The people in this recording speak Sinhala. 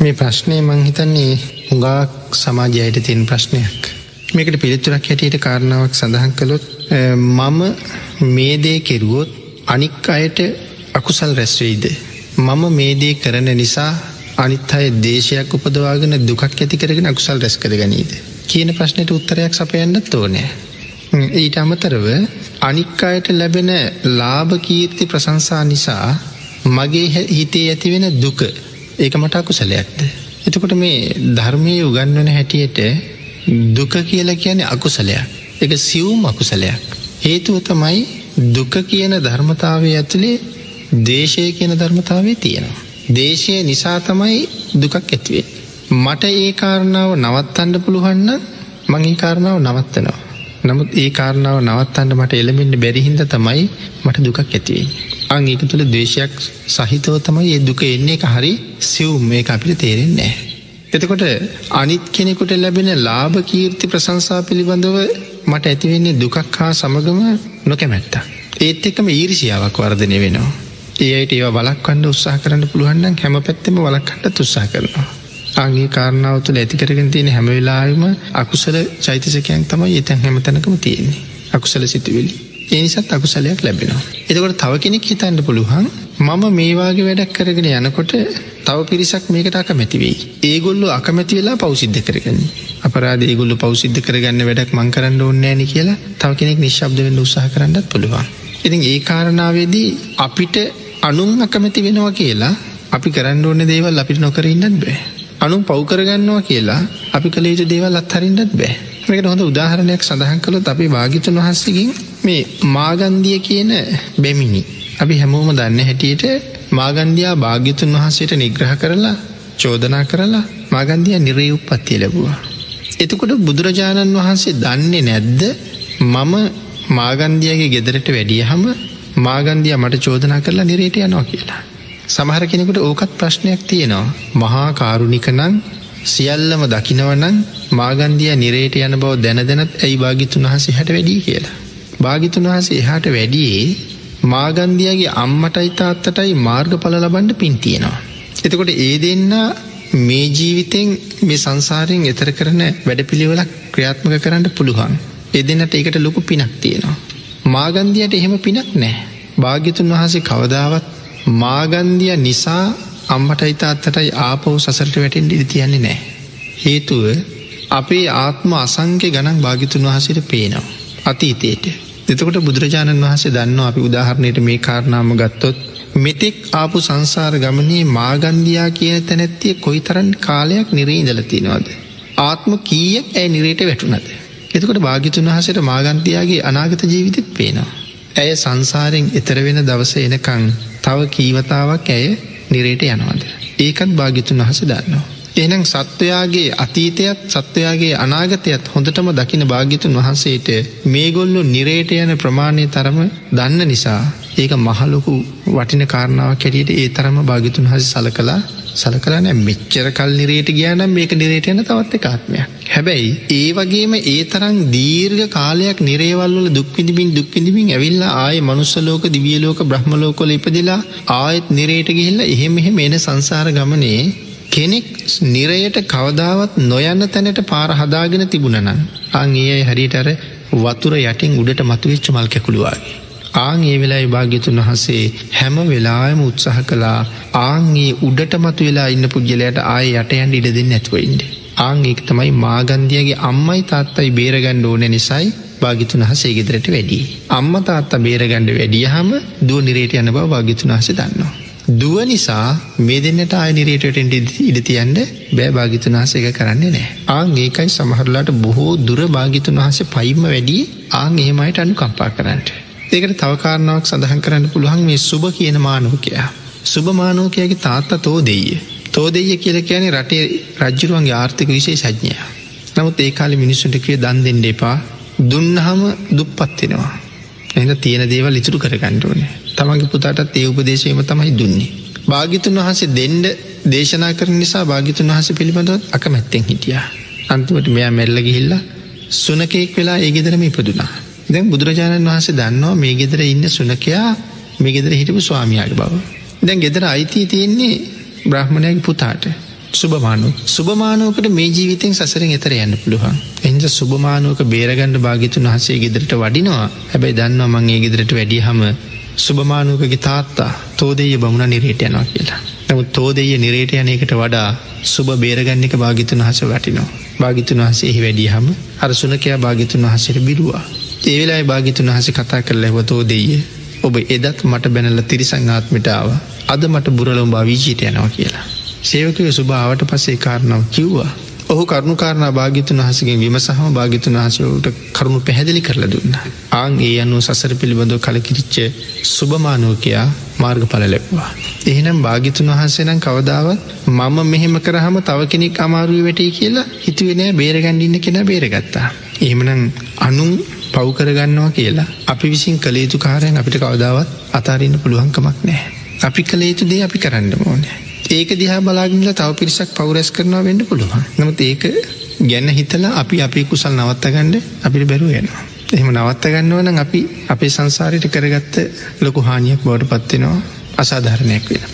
මේ ප්‍රශ්නය මංහිතන්නේ හුඟාක් සමාජයට තියෙන් ප්‍රශ්නයක්. මේකට පිළිතුරක් හැටියට කාරණාවක් සඳහන් කළොත් මම මේ දේ කෙරුවොත් අනික් අයට අකුසල් රැස්වෙයිද. මම මේ දේ කරන නිසා අනිත් අය දේශයක් උපදවාගෙන දුකක් ඇති කරගෙන අකුසල් රැස් කර ගනීද. කියන ප්‍රශ්නයට උත්තරයක් සපයන්නත් ඕනෑ. ඊට අමතරව අනික් අයට ලැබෙන ලාභ කීර්ති ප්‍රසංසා නිසා මගේ හිතේ ඇතිවෙන දුක ඒක මට අකුසලයක්ද. එතකොට මේ ධර්මය උගන්වන හැටියට දුක කියලා කියන අකුසලයක්. එක සිවුම් අකුසලයක්. හේතුව තමයි දුක කියන ධර්මතාවය ඇතුළේ දේශය කියන ධර්මතාවේ තියෙනවා. දේශය නිසා තමයි දුකක් ඇතිවේ. මට ඒ කාරණාව නවත්තන්න පුළුවන්න මං ඒ කාරණාව නවත්තනවා. නමුත් ඒ කාරණාව නවත්තන්න මට එළමෙන්න්න බැරිහින්ද තමයි මට දුකක් ඇතිවේ. අං ඒක තුළ දේශයක් සහිතව තමයි ඒ දුක එන්නේ එක හරි සිව්ම් මේ අපිට තේරෙන්නේ. එතකොට අනිත් කෙනෙකුට ලැබෙන ලාභ කීර්ති ප්‍රසංසා පිළිබඳව මට ඇතිවෙන්නේ දුකක් හා සමගම නොකැමැත්ත. ඒත් එක්කම ඊරිසියාවක් වර්ධනය වෙනවා. ඒයට ඒවා බලක්වන්න උත්සාහ කරන්න පුළුවන්න්න හැම පැත්තෙම වලක්කට උත්සාහ කරනවා. අගේ කාරණාව තුළ ඇතිකරගෙන තියෙන හැමවෙලාම අකුසල චෛතසකයන් තමයි එතැන් හැමතැනකම තියෙන්නේ. අකුසල සිතුවිලි. ඒනිසත් අකුසලයක් ලැබෙනවා. එතකොට තව කෙනෙක් හිතන්න පුළුවන් මම මේවාගේ වැඩක් කරගෙන යනකොට තව පිරිසක් මේකට අකමැතිවෙයි. ඒගොල්ලු අකමැති වෙලා පෞසිද්ධ කරගන්න. අපරාධ ඒගොල්ලු පෞසිද්ධ කරගන්න වැඩක් මං කරන්න ඕන්නෑන කියලා තව කෙනෙක් නිශ්ශබ්ද වෙන්න උත්සාහ කරන්නත් පුළුවන්. ඉතින් ඒ කාරණාවේදී අපිට අනුන් අකමැති වෙනවා කියලා අපි කරන්න ඕන්න දේවල් අපිට නොකරන්නත් බෑ. අනුම් පෞකරගන්නවා කියලා අපි කළ යුතු දේවල් අත්හරින්නත් බෑ. මේකට හොඳ උදාහරණයක් සඳහන් කළොත් අපි භාගිතුන් වහන්සේකින් මේ මාගන්දිය කියන බැමිණි. අපි හැමෝම දන්න හැටියට මාගන්දයා භාග්‍යතුන් වහන්සේට නිග්‍රහ කරලා චෝදනා කරලා මාගන්දිය නිරේ උපත්තිය ලැබවා. එතකොට බුදුරජාණන් වහන්සේ දන්නේ නැද්ද මම මාගන්දියගේ ගෙදරට වැඩියහම මාගන්දිය මට චෝදනා කරලා නිරේට යනවා කියලා. සමහර කෙනෙකුට ඕකත් ප්‍රශ්නයක් තියෙනවා. මහා කාරුණිකනං සියල්ලම දකිනවනං මාගන්දිය නිරේට යන බව දැන දැනත් ඇයි භාගිතුන් වහසේ හැට වැඩී කියලා. භාගිතුන් වහසේ එහාට වැඩියේ මාගන්දියගේ අම්මටයි තාත්තටයි මාර්ග පල ලබන්ඩ පින්තියෙනවා. එතකොට ඒ දෙන්න මේ ජීවිතෙන් මේ සංසාරයෙන් එතර කරන වැඩ පිළිවෙලක් ක්‍රියාත්මක කරන්න පුළුවන්. එදෙනට ඒකට ලොකු පිනක් තියෙනවා. මාගන්දියට එහෙම පිනක් නෑ. භාග්‍යතුන් වහසේ කවදාවත් මාගන්දිය නිසා අම්මටයි තාත්තටයි ආපව් සසරට වැටෙන් ඉඩි තියන්නේ නෑ. හේතුව අපේ ආත්ම අසංක්‍ය ගණන් භාගිතුන් වහසට පේනවා. අතීතයට. එතකොට බුදුරජාණන් වහන්සේ දන්න අපි උදාහරණයට මේ කාරණාම ගත්තොත් මෙතෙක් ආපු සංසාර ගමනේ මාගන්දයා කියන තැනැත්තිය කොයි තරන් කාලයක් නිරේඉදල තියෙනවාද. ආත්ම කීයක් ඇය නිරේට වැටුනද. එතකොට භාගිතුන් වහසට මාගන්තියාගේ අනාගත ජීවිතත් පේනවා. ඇය සංසාරෙන් එතර වෙන දවස එනකං තව කීවතාවක් ඇය නිරේට යනවාද. ඒකත් භාගිතුන් වහස දන්නවා. එනම් සත්වයාගේ අතීතයත් සත්වයාගේ අනාගතයත් හොඳටම දකින භාග්‍යතුන් වහන්සේට මේගොල්ලු නිරේට යන ප්‍රමාණය තරම දන්න නිසා ඒක මහලොකු වටින කාරණාව කැටියට ඒ තරම භාගිතුන් හසි සල කලා සල කරන මෙච්චර කල් නිරේට ගියානම් මේක නිරේට යන තවත් කාත්මයක්. හැබැයි ඒ වගේම ඒ තරම් දීර්ඝ කාලයක් නිරේවල්වල දුක්විදිමින් දුක්විදිමින් ඇවිල්ලා ආය මනුස්සලෝක දිවියලෝක බ්‍රහ්මලෝකොල ඉපදිලා ආයත් නිරේට ගිහිල්ල එහෙම එහෙම එන සංසාර ගමනේ කෙනෙක් නිරයට කවදාවත් නොයන්න තැනට පාර හදාගෙන තිබුණනන් අං ඒ හරිට අර වතුර යටින් උඩට මතුවෙච්ච මල් කැකුළුවාගේ. ආං ඒ වෙලා භාග්‍යතුන් වහසේ හැම වෙලාම උත්සාහ කලා ආංගේ උඩට මතු වෙලා ඉන්න පුද්ගලයට ආය යට යන් ඉඩ දෙන්න ඇත්වයින්ට. ආංඒක තමයි මාගන්දියගේ අම්මයි තාත්තයි බේරගණ්ඩ ඕන නිසයි භාගිතුන් හසේ ගෙදරට වැඩි. අම්ම තාත්තා බේරගණ්ඩ වැඩියහම දුව නිරේට යන බව භාගිතුන් හස දන්නවා. දුව නිසා මේ දෙන්නට ආයනිරේටට ඉඩ තියන්ට බෑ භාගිතුන් වහස එක කරන්නේ නෑ ආං ඒකයි සමහරලාට බොහෝ දුර භාගිතුන් වහස පයිම වැඩි ආං එහෙමයිට අනු කම්පා කරන්නට. ඒකට තවකාරණාවක් සඳහන් කරන්න පුළුවන් මේ සුභ කියන මානෝකයා. සුභ මානෝකයාගේ තාත්ත තෝ දෙය. තෝ දෙය කියල කියන රටේ රජ්ජුරුවන්ගේ ආර්ථික විශේ සඥය. නමුත් ඒ කාලි මිනිස්සුන්ට කිය දන් දෙන්න එපා දුන්නහම දුප්පත්වෙනවා. එඳ තියෙන දේවල් ඉතුරු කරගණ්ඩුවනේ තමගේ පුතාටත් ඒ උපදේශයම තමයි දුන්නේ. භාගිතුන් වහන්සේ දෙන්ඩ දේශනා කර නිසා භාගිතුන් වහස පිළිබඳවත් අකමැත්තෙන් හිටිය. අන්තිමට මෙයා මැල්ල ගිහිල්ල සුනකෙක් වෙලා ඒ ගෙදරම ඉපදුනා. දැන් බුදුරජාණන් වහන්සේ දන්නවා මේ ගෙදර ඉන්න සුනකයා මේ ගෙදර හිටපු ස්වාමියාගේ බව. දැන් ගෙදර අයිතිය තියෙන්නේ බ්‍රහ්මණයගේ පුතාට. සුභමානුව සුභමානුවකට මේ ජීවිතෙන් සසරෙන් එතර යන්න පුළුවන්. එන්ජ සුභමානුවක බේරගණ්ඩ භාගිතුන් වහසේ ගෙදරට වඩිනවා. හැබැයි දන්නවා මංගේ ගෙදරට වැඩිය හම සුභමානුවකගේ තාත්තා තෝදෙය බමුණ නිරේට යනවා කියලා. නමුත් තෝදෙය නිරේට යනකට වඩා සුභ බේරගන්නික භාගිතුන් හස වැටිනවා. භාගිතුන් වහසේ එහි වැඩිය හම අර සුනකයා භාගිතුන් වහසට බිරුවා ඒවෙලායි භාගිතුන් වහස කතා කරල ඇවතෝ දෙය ඔබ එදත් මට බැනල තිරිසංආත්මිටාව අද මට බුරලොම් භාවිජීට යනවා කියලා. සේවකය සුභාවට පසේ කාරණාව කිව්වා. ඔහු කරුණු කාරණ භාගිතුන් වහසගේ විමසහම භාගිතුන් වහසට කරුණු පැහැදිලි කරල දුන්න. ආං ඒ අනුව සසර පිළිබඳව කලකිරිච්ච සුභමානුවකයා මාර්ග පල ලැබවා. එහෙනම් භාගිතුන් වහන්සේ නම් කවදාවත් මම මෙහෙම කරහම තව කෙනෙක් අමාරුව වැටේ කියලා හිතුවෙනෑ බේරගණ්ඩින්න කෙන බේරගත්තා. එහෙමනම් අනුන් පව්කරගන්නවා කියලා අපි විසින් කළේතු කාරයෙන් අපිට කවදාවත් අතාරන්න පුළුවන්කමක් නෑ. අපි කළේතු දේ අපි කරන්න ඕනෑ. ඒක දිහා බලාගින්ල තව පිරිසක් පවරැස් කරනවා වෙන්න පුළුවන් නමුත් ඒක ගැන්න හිතලා අපි අපේ කුසල් නවත්තගණ්ඩ අපිට බැරුව යනවා. එහෙම නවත්ත ගන්නවන අපි අපේ සංසාරයට කරගත්ත ලොකු හානියක් බවට පත්වෙනවා අසාධාරණයක් වෙන.